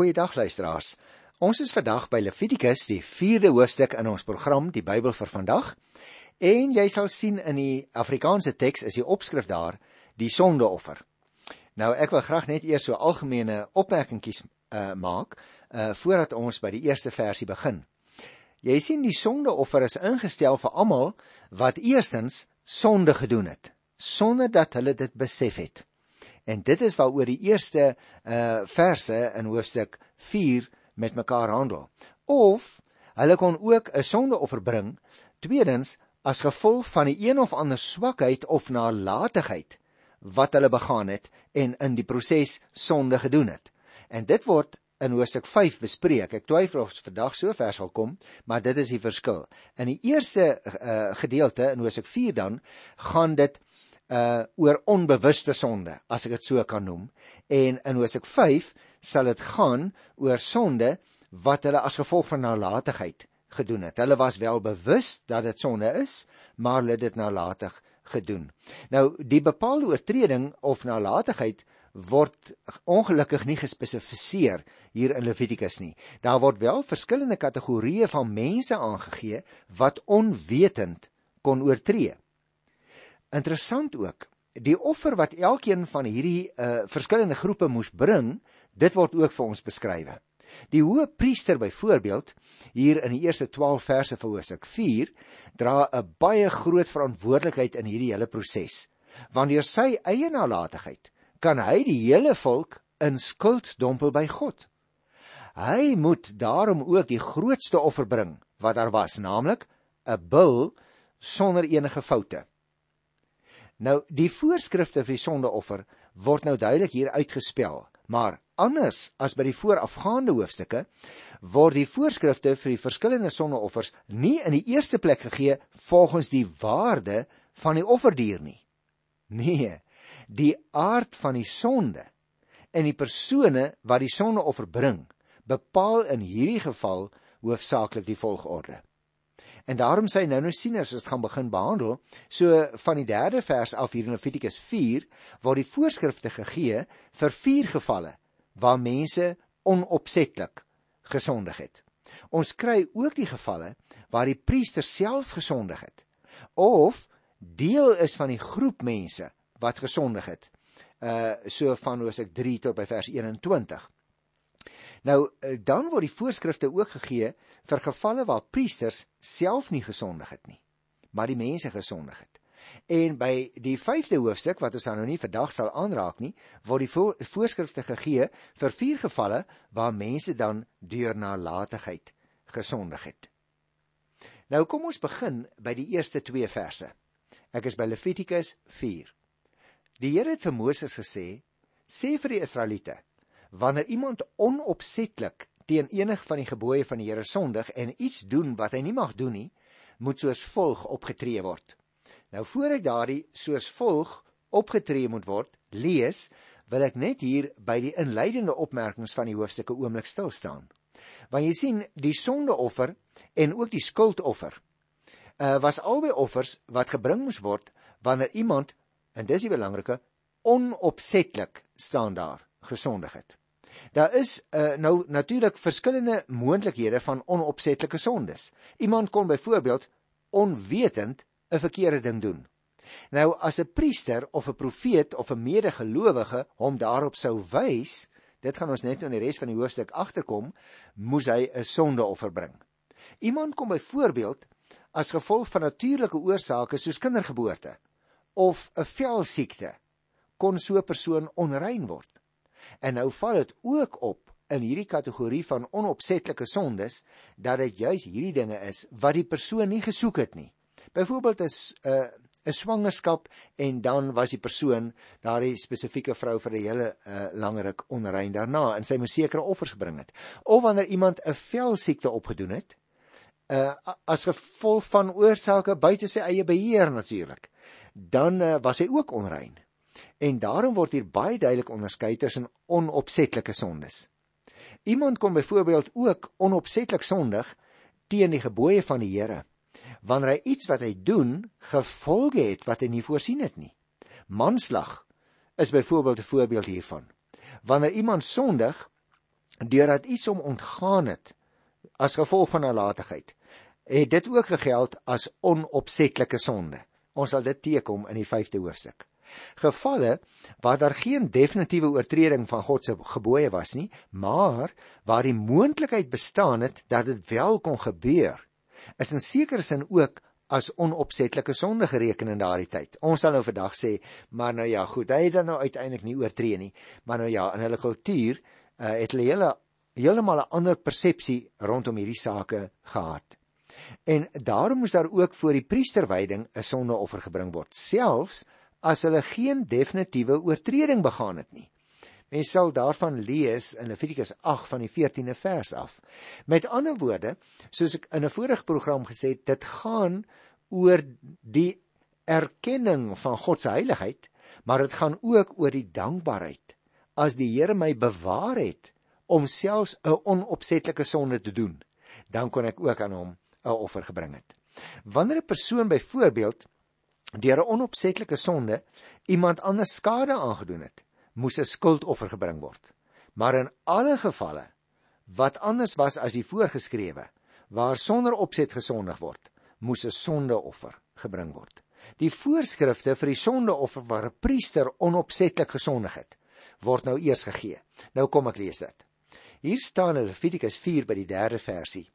Goeiedag luisteraars. Ons is vandag by Levitikus, die 4de hoofstuk in ons program Die Bybel vir vandag. En jy sal sien in die Afrikaanse teks is die opskrif daar die sondeoffer. Nou ek wil graag net eers so algemene opmerkingies uh, maak uh voordat ons by die eerste versie begin. Jy sien die sondeoffer is ingestel vir almal wat eerstens sonde gedoen het sonder dat hulle dit besef het. En dit is waaroor die eerste uh verse in hoofstuk 4 met mekaar handel. Of hulle kon ook 'n sondeoffer bring tweedens as gevolg van die een of ander swakheid of nalatigheid wat hulle begaan het en in die proses sonde gedoen het. En dit word in hoofstuk 5 bespreek. Ek twyfel of vandag so ver sal kom, maar dit is die verskil. In die eerste uh, gedeelte in hoofstuk 4 dan gaan dit uh oor onbewuste sonde, as ek dit so kan noem. En in Hosea 5 sal dit gaan oor sonde wat hulle as gevolg van nalatigheid gedoen het. Hulle was wel bewus dat dit sonde is, maar hulle het dit nalatig gedoen. Nou die bepaalde oortreding of nalatigheid word ongelukkig nie gespesifiseer hier in Levitikus nie. Daar word wel verskillende kategorieë van mense aangegee wat onwetend kon oortree. Interessant ook, die offer wat elkeen van hierdie uh verskillende groepe moes bring, dit word ook vir ons beskryf. Die hoë priester byvoorbeeld hier in die eerste 12 verse van Hosea 4 dra 'n baie groot verantwoordelikheid in hierdie hele proses. Want deur sy eie nalatigheid kan hy die hele volk in skuld dompel by God. Hy moet daarom ook die grootste offer bring wat daar was, naamlik 'n bul sonder enige foute. Nou die voorskrifte vir die sondeoffer word nou duidelik hier uitgespel, maar anders as by die voorafgaande hoofstukke word die voorskrifte vir die verskillende sondeoffers nie in die eerste plek gegee volgens die waarde van die offerdier nie. Nee, die aard van die sonde en die persone wat die sondeoffer bring, bepaal in hierdie geval hoofsaaklik die volgorde. En daarom sê hy nou nou sien as ons gaan begin behandel, so van die 3de vers af hier in Levitikus 4 word die voorskrifte gegee vir vier gevalle waar mense onopsetlik gesondig het. Ons kry ook die gevalle waar die priester self gesondig het of deel is van die groep mense wat gesondig het. Uh so van Hosea 3 tot by vers 21. Nou uh, dan word die voorskrifte ook gegee vir gevalle waar priesters self nie gesondig het nie, maar die mense gesondig het. En by die 5de hoofstuk wat ons nou nie vandag sal aanraak nie, word die vo voorskrifte gegee vir vier gevalle waar mense dan deur nalatigheid gesondig het. Nou kom ons begin by die eerste 2 verse. Ek is by Levitikus 4. Die Here het vir Moses gesê: "Sê vir die Israeliete: Wanneer iemand onopsetlik teen enig van die gebooie van die Here sondig en iets doen wat hy nie mag doen nie, moet soos volg opgetree word. Nou voor ek daardie soos volg opgetree moet word, lees, wil ek net hier by die inleidende opmerkings van die hoofstukke oomblik stil staan. Want jy sien, die sondeoffer en ook die skuldoffer uh, was albei offers wat gebring moes word wanneer iemand, en dis die belangrike, onopsetlik staan daar gesondig het. Daar is uh, nou natuurlik verskillende moontlikhede van onopsetlike sondes. Iemand kon byvoorbeeld onwetend 'n verkeerde ding doen. Nou as 'n priester of 'n profeet of 'n medegelowige hom daarop sou wys, dit gaan ons net nou in die res van die hoofstuk agterkom, moes hy 'n sondeoffer bring. Iemand kom byvoorbeeld as gevolg van natuurlike oorsake soos kindergeboorte of 'n velsiekte kon so 'n persoon onrein word. En nou val dit ook op in hierdie kategorie van onopsetlike sondes dat dit juis hierdie dinge is wat die persoon nie gesoek het nie. Byvoorbeeld is 'n uh, 'n swangerskap en dan was die persoon daardie spesifieke vrou vir 'n hele uh, lang ruk onrein daarna en sy moes sekere offers bring het. Of wanneer iemand 'n velsiekte opgedoen het, uh, as gevolg van oorsake buite sy eie beheer natuurlik, dan uh, was hy ook onrein. En daarom word hier baie duidelik onderskei tussen onopsetlike sondes. Iemand kon byvoorbeeld ook onopsetlik sondig teen die gebooie van die Here wanneer hy iets wat hy doen gevolge het wat hy nie voorsien het nie. Manslag is byvoorbeeld 'n voorbeeld hiervan. Wanneer iemand sondig deurdat iets hom ontgaan het as gevolg van nalatigheid, het dit ook gegeld as onopsetlike sonde. Ons sal dit teekom in die 5de hoofstuk. Gevalle waar daar geen definitiewe oortreding van God se gebooie was nie, maar waar die moontlikheid bestaan het dat dit wel kon gebeur, is in sekere sin ook as onopsetlike sonde gereken in daardie tyd. Ons sal nou vandag sê, maar nou ja, goed, hy het dan nou uiteindelik nie oortree nie, maar nou ja, in hulle kultuur uh, het hulle hele heeltemal 'n ander persepsie rondom hierdie sake gehad. En daarom moes daar ook voor die priesterwyding 'n sondeoffer gebring word, selfs as hulle geen definitiewe oortreding begaan het nie. Mens sal daarvan lees in Levitikus 8 van die 14de vers af. Met ander woorde, soos ek in 'n vorige program gesê het, dit gaan oor die erkenning van God se heiligheid, maar dit gaan ook oor die dankbaarheid as die Here my bewaar het om selfs 'n onopsetlike sonde te doen, dan kon ek ook aan hom 'n offer gebring het. Wanneer 'n persoon byvoorbeeld deur 'n onopsetlike sonde iemand anders skade aangedoen het, moes 'n skuldoffer gebring word. Maar in alle gevalle wat anders was as die voorgeskrewe, waar sonder opset gesondig word, moes 'n sondeoffer gebring word. Die voorskrifte vir die sondeoffer waar 'n priester onopsetlik gesondig het, word nou eers gegee. Nou kom ek lees dit. Hier staan in Levitikus 4 by die 3de versie.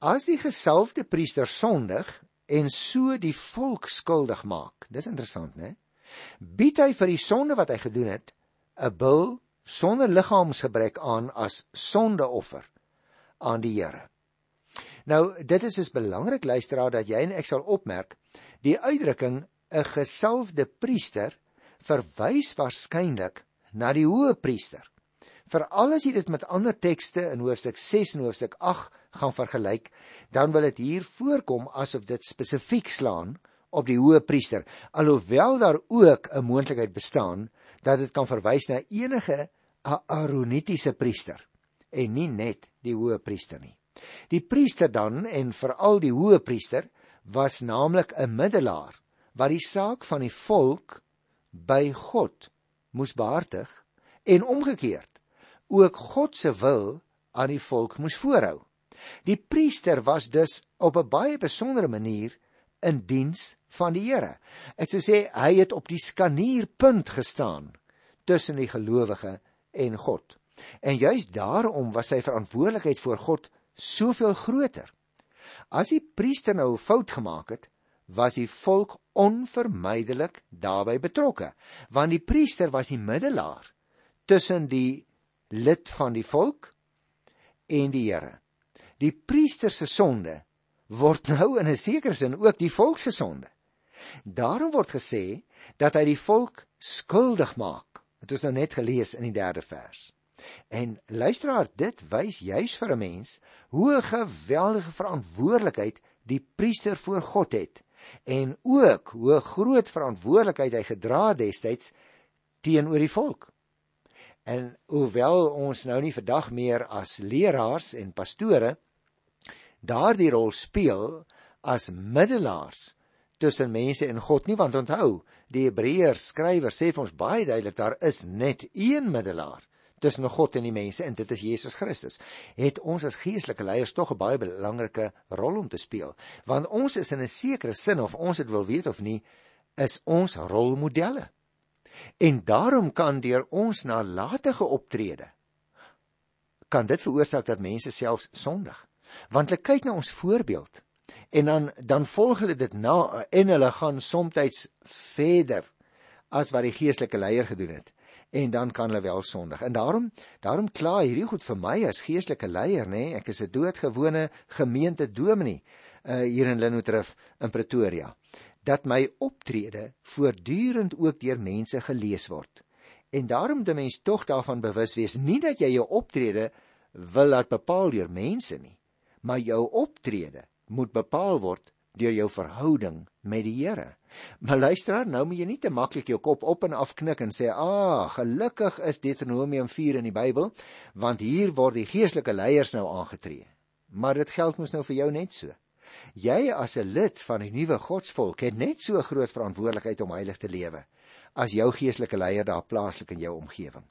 As die gesalfde priester sondig en so die volk skuldig maak. Dis interessant, né? Bied hy vir die sonde wat hy gedoen het 'n bil sonder liggaamsgebrek aan as sondeoffer aan die Here. Nou, dit is dus belangrik luisteraar dat jy en ek sal opmerk, die uitdrukking 'n gesalfde priester verwys waarskynlik na die hoë priester. Veral as jy dit met ander tekste in hoofstuk 6 en hoofstuk 8 gaan vergelyk, dan wil dit hier voorkom asof dit spesifiek slaan op die hoë priester, alhoewel daar ook 'n moontlikheid bestaan dat dit kan verwys na enige Aaronitiese priester en nie net die hoë priester nie. Die priester dan en veral die hoë priester was naamlik 'n middelaar wat die saak van die volk by God moes behartig en omgekeerd ook God se wil aan die volk moes voorhou. Die priester was dus op 'n baie besondere manier in diens van die Here. Ek sou sê hy het op die skanierpunt gestaan tussen die gelowige en God. En juis daarom was sy verantwoordelikheid voor God soveel groter. As die priester nou 'n fout gemaak het, was die volk onvermydelik daarbey betrokke, want die priester was die middelaar tussen die lid van die volk en die Here. Die priester se sonde word nou in 'n sekere sin ook die volk se sonde. Daarom word gesê dat hy die volk skuldig maak. Dit is nou net gelees in die 3de vers. En luisteraar, dit wys juis vir 'n mens hoe 'n geweldige verantwoordelikheid die priester voor God het en ook hoe groot verantwoordelikheid hy gedra het destyds teenoor die volk. En hoewel ons nou nie vandag meer as leraars en pastore daardie rol speel as middelaars tussen mense en God nie want onthou die Hebreërs skrywer sê vir ons baie duidelik daar is net een middelaar tussen God en die mense en dit is Jesus Christus. Het ons as geestelike leiers tog 'n baie belangrike rol om te speel want ons is in 'n sekere sin of ons dit wil weet of nie is ons rolmodelle. En daarom kan deur ons nalatige optrede kan dit veroorsaak dat mense self sondig. Want hulle kyk na ons voorbeeld en dan dan volg hulle dit na en hulle gaan soms verder as wat die geestelike leier gedoen het en dan kan hulle wel sondig. En daarom daarom kla hierdie goed vir my as geestelike leier, nê? Nee, ek is 'n doodgewone gemeente dominee uh, hier in Lenotref in Pretoria dat my optrede voortdurend ook deur mense gelees word. En daarom moet mens tog daarvan bewus wees, nie dat jy jou optrede wil laat bepaal deur mense nie, maar jou optrede moet bepaal word deur jou verhouding met die Here. Maar luister, nou moet jy nie te maklik jou kop op en af knik en sê, "Ag, ah, gelukkig is Deuteronomium 4 in die Bybel, want hier word die geestelike leiers nou aangetree." Maar dit geld mos nou vir jou net so. Jy as 'n lid van die nuwe godsvolk het net so groot verantwoordelikheid om heilig te lewe as jou geestelike leier daar plaaslik in jou omgewing.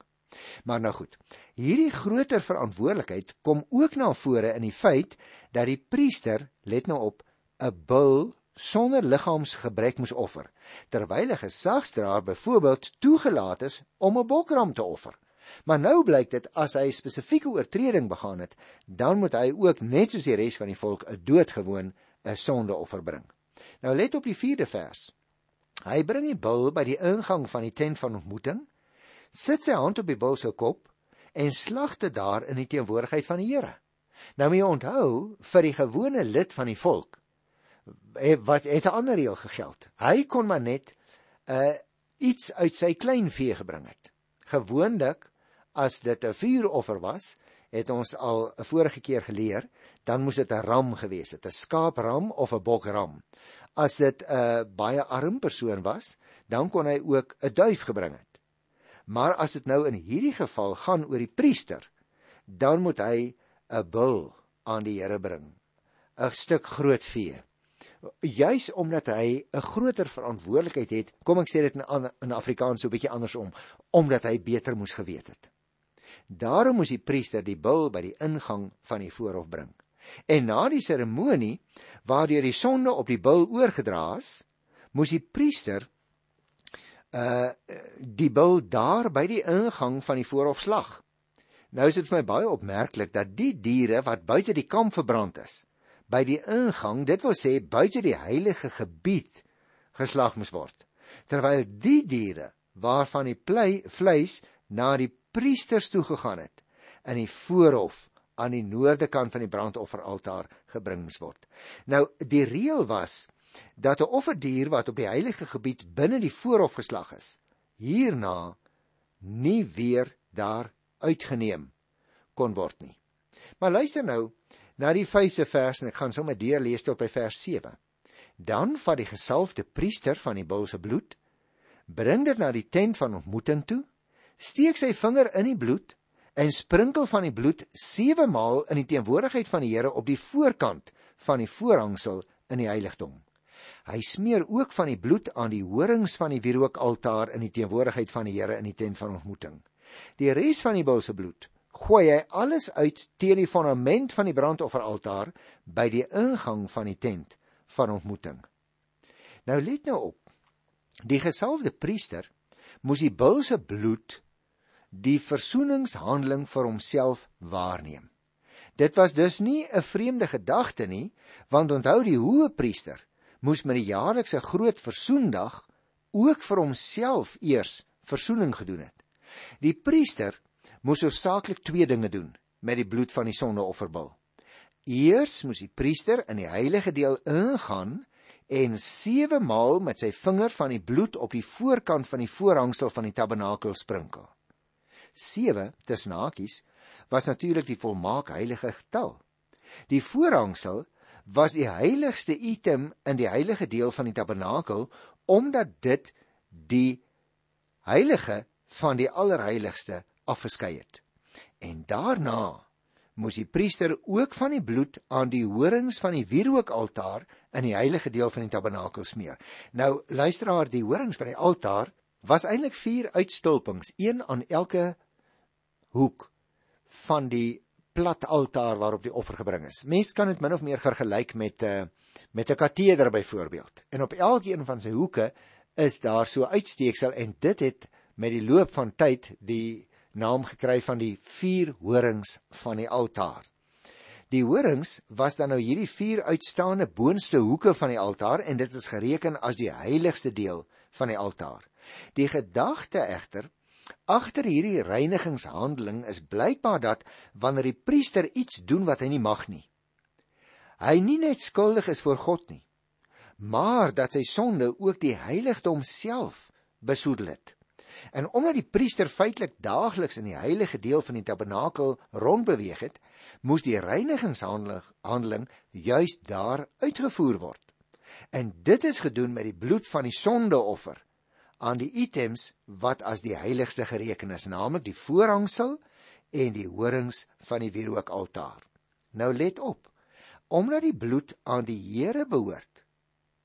Maar nou goed. Hierdie groter verantwoordelikheid kom ook na vore in die feit dat die priester, let nou op, 'n bul sonder liggaamsgebrek moes offer, terwyl 'n gesagsdraer byvoorbeeld toegelaat is om 'n bokram te offer. Maar nou blyk dit as hy spesifieke oortreding begaan het, dan moet hy ook net soos die res van die volk 'n doodgewoon 'n sondeoffer bring. Nou let op die 4de vers. Hy bring die bul by die ingang van die tent van ontmoeting, sit sy hand op die bul se kop en slag dit daar in die teenwoordigheid van die Here. Nou moet jy onthou vir die gewone lid van die volk wat het 'n ander reël gegeld. Hy kon maar net uh iets uit sy klein vee gebring het. Gewoonlik as dit 'n vuuroffer was, het ons al 'n vorige keer geleer, dan moes dit 'n ram gewees het, 'n skaapram of 'n bokram. As dit 'n baie arm persoon was, dan kon hy ook 'n duif gebring het. Maar as dit nou in hierdie geval gaan oor die priester, dan moet hy 'n bul aan die Here bring, 'n stuk groot vee juis omdat hy 'n groter verantwoordelikheid het, kom ek sê dit in in Afrikaans so 'n bietjie andersom, omdat hy beter moes geweet het. Daarom moes die priester die bil by die ingang van die voorhof bring. En na die seremonie waardeur die sonde op die bil oorgedra is, moes die priester uh die bil daar by die ingang van die voorhof slag. Nou is dit vir my baie opmerklik dat die diere wat buite die kamp verbrand is, by die ingang, dit wil sê buite die heilige gebied geslag moes word. Terwyl die diere waarvan die plei, vleis na die priesters toe gegaan het in die voorhof aan die noorde kant van die brandofferaltaar gebring moes word. Nou die reël was dat 'n offerdier wat op die heilige gebied binne die voorhof geslag is, hierna nie weer daar uitgeneem kon word nie. Maar luister nou, na die 5de vers en ek gaan sommer deur lees tot by vers 7. Dan vat die gesalfde priester van die bul se bloed, bring dit na die tent van ontmoeting toe, steek sy vinger in die bloed en sprinkel van die bloed 7 maal in die teenwoordigheid van die Here op die voorkant van die voorhangsel in die heiligdom. Hy smeer ook van die bloed aan die horings van die wierookaltaar in die teenwoordigheid van die Here in die tent van ontmoeting. Die res van die bul se bloed gooi hy alles uit teen die fondament van die brandofferaltaar by die ingang van die tent van ontmoeting. Nou let nou op. Die gesalfde priester moes die bul se bloed die versoeningshandeling vir homself waarneem. Dit was dus nie 'n vreemde gedagte nie, want onthou die hoë priester moes met die jaarlikse groot versoendag ook vir homself eers versoening gedoen het. Die priester moes hoofsaaklik twee dinge doen met die bloed van die sondeofferbul. Eers moes die priester in die heilige deel ingaan en 7 maal met sy vinger van die bloed op die voorkant van die voorhangsel van die tabernakel sprinkel. 7 tussen hakies was natuurlik die volmaak heilige getal. Die voorhangsel was die heiligste item in die heilige deel van die tabernakel omdat dit die heilige van die allerheiligste afgeskei het. En daarna moes die priester ook van die bloed aan die horings van die wierookaltaar in die heilige deel van die tabernakel smeer. Nou luisteraar, die horings van die altaar was eintlik vier uitstulpings, een aan elke hoek van die plat altaar waarop die offer gebring is. Mense kan dit min of meer vergelyk met 'n uh, eh, met 'n kateder byvoorbeeld. En op elkeen van sy hoeke is daar so uitsteeksel en dit het met die loop van tyd die naam gekry van die vier horings van die altaar. Die horings was dan nou hierdie vier uitstaande boonste hoeke van die altaar en dit is gereken as die heiligste deel van die altaar. Die gedagte egter agter hierdie reinigingshandeling is blykbaar dat wanneer die priester iets doen wat hy nie mag nie, hy nie net skuldig is voor God nie, maar dat sy sonde ook die heiligdom self besoedel het. En omdat die priester feitelik daagliks in die heilige deel van die tabernakel rondbeweeg het, moes die reinigingshandeling juis daar uitgevoer word. En dit is gedoen met die bloed van die sondeoffer aan die items wat as die heiligste gereken is, naamlik die voorhangsel en die horings van die wierookaltaar. Nou let op. Omdat die bloed aan die Here behoort,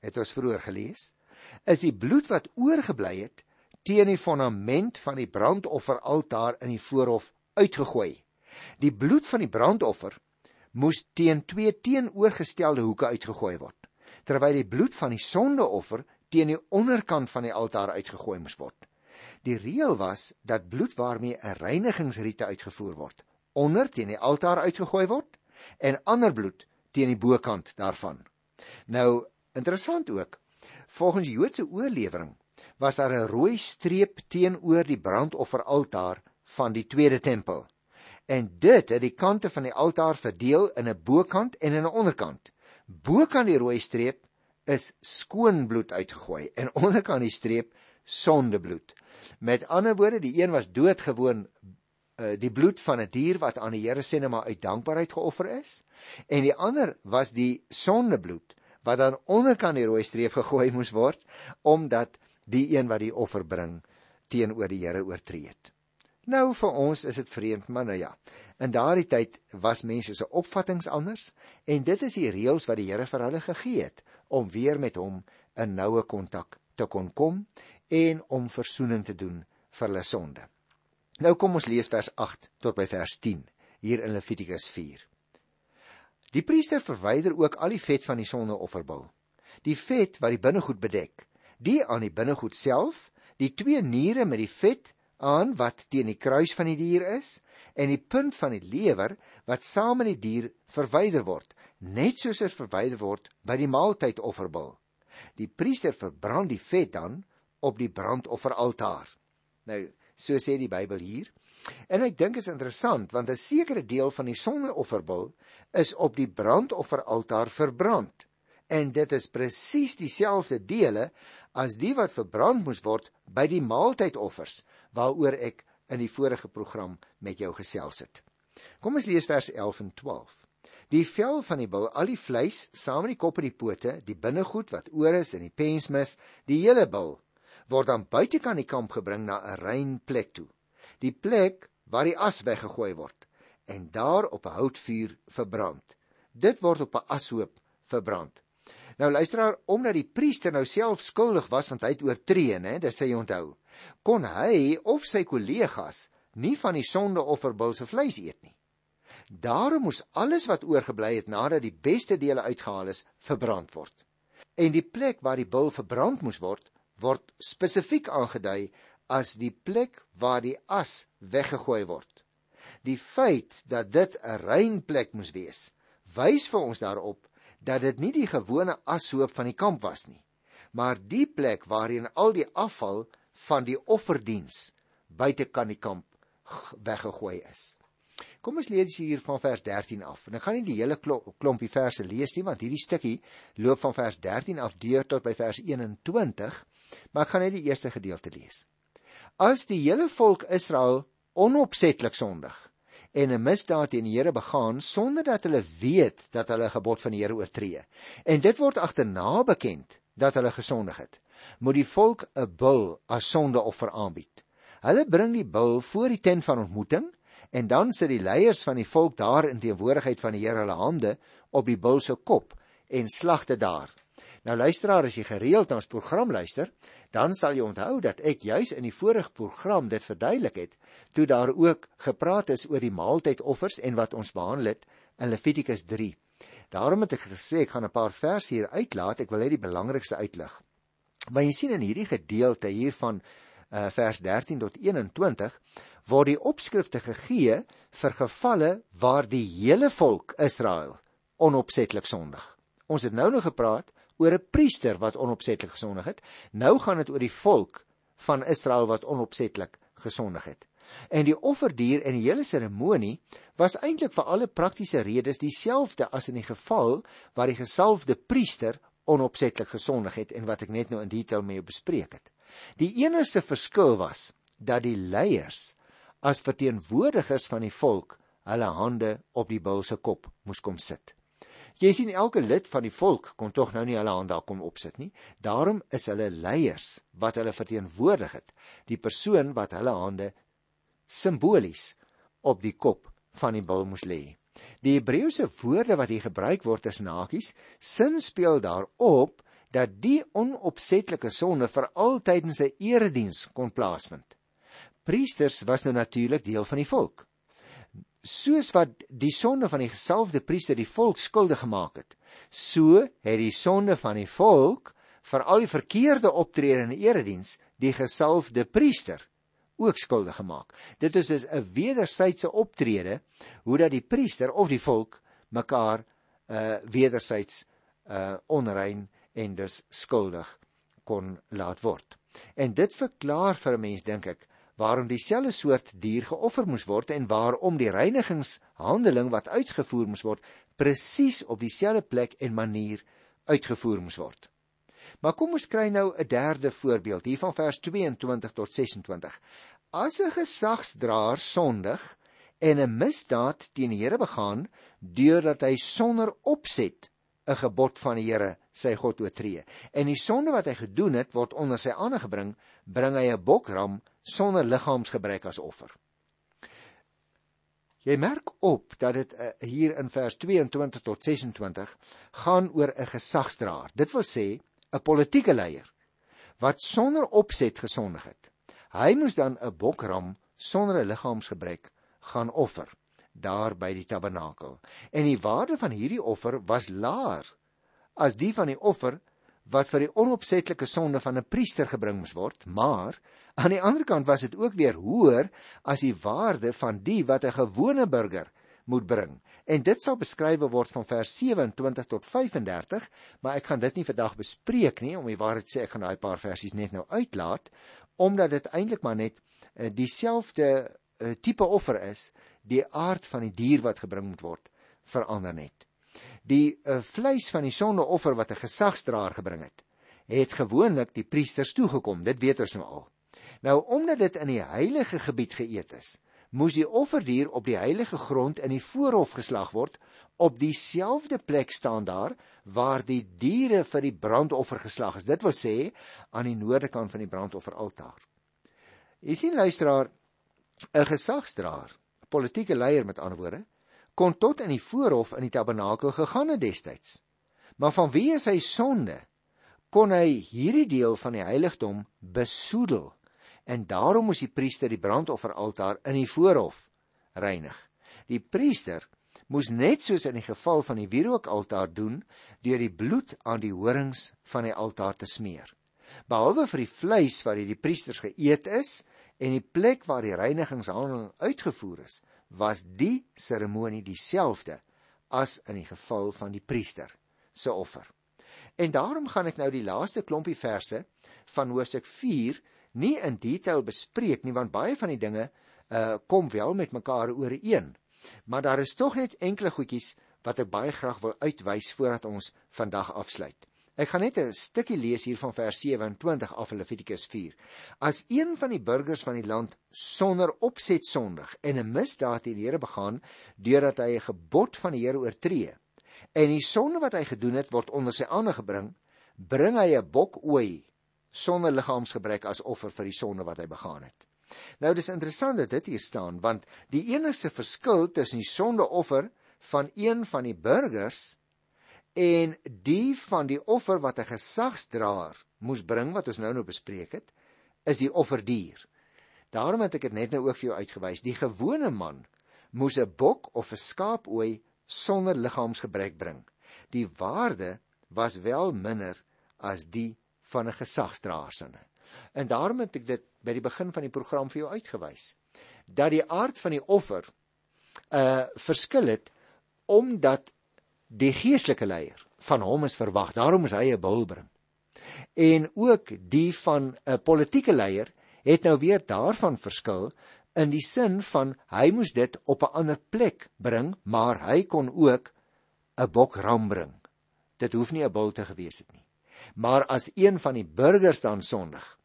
het ons vroeër gelees, is die bloed wat oorgebly het teen die fondament van die brandofferaltaar in die voorhof uitgegooi. Die bloed van die brandoffer moes teen twee teenoorgestelde hoeke uitgegooi word, terwyl die bloed van die sondeoffer teen die onderkant van die altaar uitgegooi moes word. Die reël was dat bloed waarmee 'n reinigingsrite uitgevoer word, onder teen die altaar uitgegooi word en ander bloed teen die bokant daarvan. Nou, interessant ook, volgens Joodse oorlewering was daar 'n rooi streep teenoor die brandofferaltaar van die tweede tempel. En dit het die kante van die altaar verdeel in 'n bokant en in 'n onderkant. Bokant die rooi streep is skoon bloed uitgegooi en onderkant die streep sondebloed. Met ander woorde, die een was doodgewoon uh, die bloed van 'n dier wat aan die Here sê net maar uit dankbaarheid geoffer is en die ander was die sondebloed wat dan onderkant die rooi streep gegooi moes word omdat die een wat die offer bring teenoor die Here oortree het. Nou vir ons is dit vreemd, maar nou ja. In daardie tyd was mense se opvattinge anders en dit is die reëls wat die Here vir hulle gegee het om weer met hom 'n noue kontak te kon kom en om verzoening te doen vir hulle sonde. Nou kom ons lees vers 8 tot by vers 10 hier in Levitikus 4. Die priester verwyder ook al die vet van die sondeofferbul. Die vet wat die binnegoed bedek, die aan die binnegoed self, die twee niere met die vet aan wat teen die kruis van die dier is en die punt van die lewer wat saam met die dier verwyder word, net soos dit verwyder word by die maaltydofferbul. Die priester verbrand die vet dan op die brandofferaltaar. Nou, so sê die Bybel hier. En ek dink is interessant want 'n sekere deel van die sondeofferbul is op die brandofferaltaar verbrand. En dit is presies dieselfde dele as die wat verbrand moes word by die maaltydoffers waaroor ek in die vorige program met jou gesels het. Kom ons lees vers 11 en 12. Die vel van die bul, al die vleis saam met die kop en die pote, die binnegoed wat oor is en die pensmis, die hele bul word dan buitekant die kamp gebring na 'n rein plek toe. Die plek waar die as weggegooi word en daar op 'n houtvuur verbrand. Dit word op 'n ashoop verbrand. Nou luisteraar, omdat die priester nou self skuldig was want hy het oortree, hè, dit sê jy onthou. Kon hy of sy kollegas nie van die sondeofferbul se vleis eet nie. Daarom moes alles wat oorgebly het nadat die beste dele uitgehaal is, verbrand word. En die plek waar die bul verbrand moes word, word spesifiek aangedui as die plek waar die as weggegooi word. Die feit dat dit 'n rein plek moes wees, wys vir ons daarop dat dit nie die gewone ashoop van die kamp was nie, maar die plek waarheen al die afval van die offerdiens buite kan die kamp weggegooi is. Kom ons lees hier van vers 13 af. En ek gaan nie die hele klompie verse lees nie want hierdie stukkie loop van vers 13 af deur tot by vers 21, maar ek gaan net die eerste gedeelte lees. As die hele volk Israel onopsetlik sondig en 'n misdaad teen die Here begaan sonder dat hulle weet dat hulle gebod van die Here oortree. En dit word agterna bekend dat hulle gesondig het. Moet die volk 'n bul as sondeoffer aanbied. Hulle bring die bul voor die tent van ontmoeting en dan sit die leiers van die volk daar in teenwoordigheid van die Here hulle hande op die bul se kop en slag dit daar. Nou luisteraar, as jy gereeld na ons program luister, dan sal jy onthou dat ek juis in die vorige program dit verduidelik het toe daar ook gepraat is oor die maaltydoffers en wat ons behandel het in Levitikus 3. Daarom het ek gesê ek gaan 'n paar verse hier uitlaat, ek wil net die belangrikste uitlig. Maar jy sien in hierdie gedeelte hier van uh, vers 13 tot 21 word die opskrifte gegee vir gevalle waar die hele volk Israel onopsetlik sondig. Ons het nou nog gepraat oor 'n priester wat onopsetlik gesondig het. Nou gaan dit oor die volk van Israel wat onopsetlik gesondig het. En die offerdier en die hele seremonie was eintlik vir alle praktiese redes dieselfde as in die geval waar die gesalfde priester onopsetlik gesondig het en wat ek net nou in detail mee bespreek het. Die enigste verskil was dat die leiers as verteenwoordigers van die volk hulle hande op die bul se kop moes kom sit. Jy sien elke lid van die volk kon tog nou nie hulle hand daar kom opsit nie. Daarom is hulle leiers wat hulle verteenwoordig het, die persoon wat hulle hande simbolies op die kop van die bul moes lê. Die Hebreëse woorde wat hier gebruik word is nakies, sin speel daarop dat die onopsetlike sonde vir altyd in sy erediens kon plaasvind. Priesters was nou natuurlik deel van die volk. Soos wat die sonde van die gesalfde priester die volk skuldig gemaak het, so het die sonde van die volk vir al die verkeerde optrede in die erediens die gesalfde priester ook skuldig gemaak. Dit is 'n wederwysige optrede hoe dat die priester of die volk mekaar uh wederwyds uh onrein en dus skuldig kon laat word. En dit verklaar vir 'n mens dink ek waarom dieselfde soort dier geoffer moes word en waarom die reinigingshandeling wat uitgevoer moes word presies op dieselfde plek en manier uitgevoer moes word. Maar kom ons kry nou 'n derde voorbeeld hier van vers 22 tot 26. As 'n gesagsdraer sondig en 'n misdaad teen die Here begaan deurdat hy sonder opset 'n gebod van die Here sy God oortree en die sonde wat hy gedoen het word onder sy aangebring, bring hy 'n bokram sonder liggaamsgebrek as offer. Jy merk op dat dit uh, hier in vers 22 tot 26 gaan oor 'n gesagsdraer. Dit wil sê 'n politieke leier wat sonder opset gesondig het. Hy moes dan 'n bokram sonder 'n liggaamsgebrek gaan offer daar by die tabernakel. En die waarde van hierdie offer was laer as die van die offer wat vir die onopsetlike sonde van 'n priester gebring moes word, maar aan die ander kant was dit ook weer hoër as die waarde van die wat 'n gewone burger moet bring. En dit sal beskryf word van vers 27 tot 35, maar ek gaan dit nie vandag bespreek nie om die waarheid sê ek gaan daai paar versies net nou uitlaat omdat dit eintlik maar net uh, dieselfde uh, tipe offer is, die aard van die dier wat gebring moet word verander net. Die uh, vleis van die sondeoffer wat 'n gesagsdraer gebring het, het gewoonlik die priesters toegekom. Dit weet ons nou al. Nou omdat dit in die heilige gebied geëet is, moes die offerdier op die heilige grond in die voorhof geslag word op dieselfde plek staan daar waar die diere vir die brandoffer geslag is. Dit wil sê aan die noordekant van die brandofferaltaar. Jy sien luisteraar, 'n gesagsdraer, 'n politieke leier met ander woorde, kon tot in die voorhof in die tabernakel gegaan het destyds. Maar vanweë sy sonde kon hy hierdie deel van die heiligdom besoedel en daarom moes die priester die brandofferaltaar in die voorhof reinig. Die priester moes net soos in die geval van die wierookaltaar doen deur die bloed aan die horings van die altaar te smeer. Behalwe vir die vleis wat deur die priesters geëet is en die plek waar die reinigingshandeling uitgevoer is, was die seremonie dieselfde as in die geval van die priester se offer. En daarom gaan ek nou die laaste klompie verse van Hosea 4 nie in detail bespreek nie want baie van die dinge uh kom wel met mekaar ooreen. Maar daar is tog net enkele goedjies wat ek baie graag wil uitwys voordat ons vandag afsluit. Ek gaan net 'n stukkie lees hier van vers 27 af Levitikus 4. As een van die burgers van die land sonder opset sondig en 'n misdaad teen die Here begaan deurdat hy 'n gebod van die Here oortree en die sonde wat hy gedoen het word onder sy aangebring, bring hy 'n bokooi sonder liggaamsgebrek as offer vir die sonde wat hy begaan het. Nou dis interessant dat dit hier staan want die enigste verskil tussen die sondeoffer van een van die burgers en die van die offer wat 'n gesagsdraer moes bring wat ons nou nou bespreek het, is die offerdier. Daarom het ek dit net nou ook vir jou uitgewys. Die gewone man moes 'n bok of 'n skaapooi sonder liggaamsgebrek bring. Die waarde was wel minder as die van 'n gesagsdraer sinne. En daarom het ek dit by die begin van die program vir jou uitgewys dat die aard van die offer uh, verskil het omdat die geestelike leier van hom is verwag. Daarom is hy 'n bul bring. En ook die van 'n politieke leier het nou weer daarvan verskil in die sin van hy moes dit op 'n ander plek bring, maar hy kon ook 'n bokram bring. Dit hoef nie 'n bul te gewees het nie. Maar as een van die burgers dan sondig,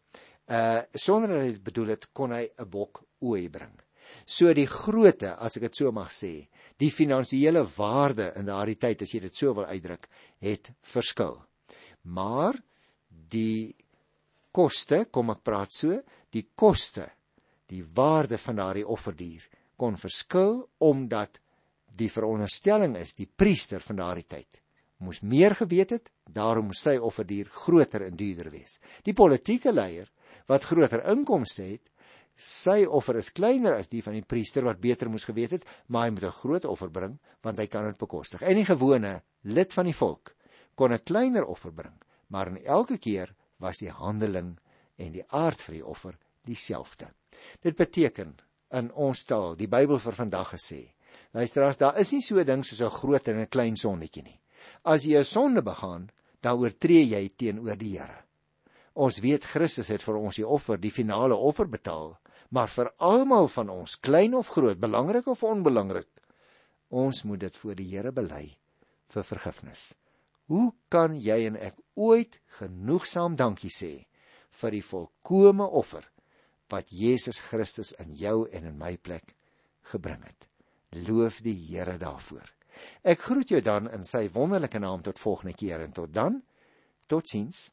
uh sonder dat hy bedoel het, kon hy 'n bok ooi bring. So die grootte, as ek dit so mag sê, die finansiële waarde in daardie tyd as jy dit so wil uitdruk, het verskil. Maar die koste, kom ek praat so, die koste, die waarde van daardie offerdier kon verskil omdat die veronderstelling is die priester van daardie tyd moes meer geweet het, daarom moes sy offerdier groter en duurder wees. Die politieke leier wat groter inkomste het, sy offer is kleiner as die van die priester wat beter moes geweet het, maar hy moet 'n groot offer bring want hy kan dit bekostig. En die gewone lid van die volk kon 'n kleiner offer bring, maar in elke keer was die handeling en die aard vir die offer dieselfde. Dit beteken in ons taal, die Bybel vir vandag gesê, luister as daar is nie so 'n ding soos 'n groot en 'n klein sonnetjie nie. As jy 'n sonde begaan, dan oortree jy teenoor die Here. Ons weet Christus het vir ons die offer, die finale offer betaal, maar vir almal van ons, klein of groot, belangrik of onbelangrik, ons moet dit voor die Here bely vir vergifnis. Hoe kan jy en ek ooit genoegsaam dankie sê vir die volkomme offer wat Jesus Christus in jou en in my plek gebring het? Loof die Here daarvoor. Ek groet jou dan in sy wonderlike naam tot volgende keer en tot dan. Totsiens.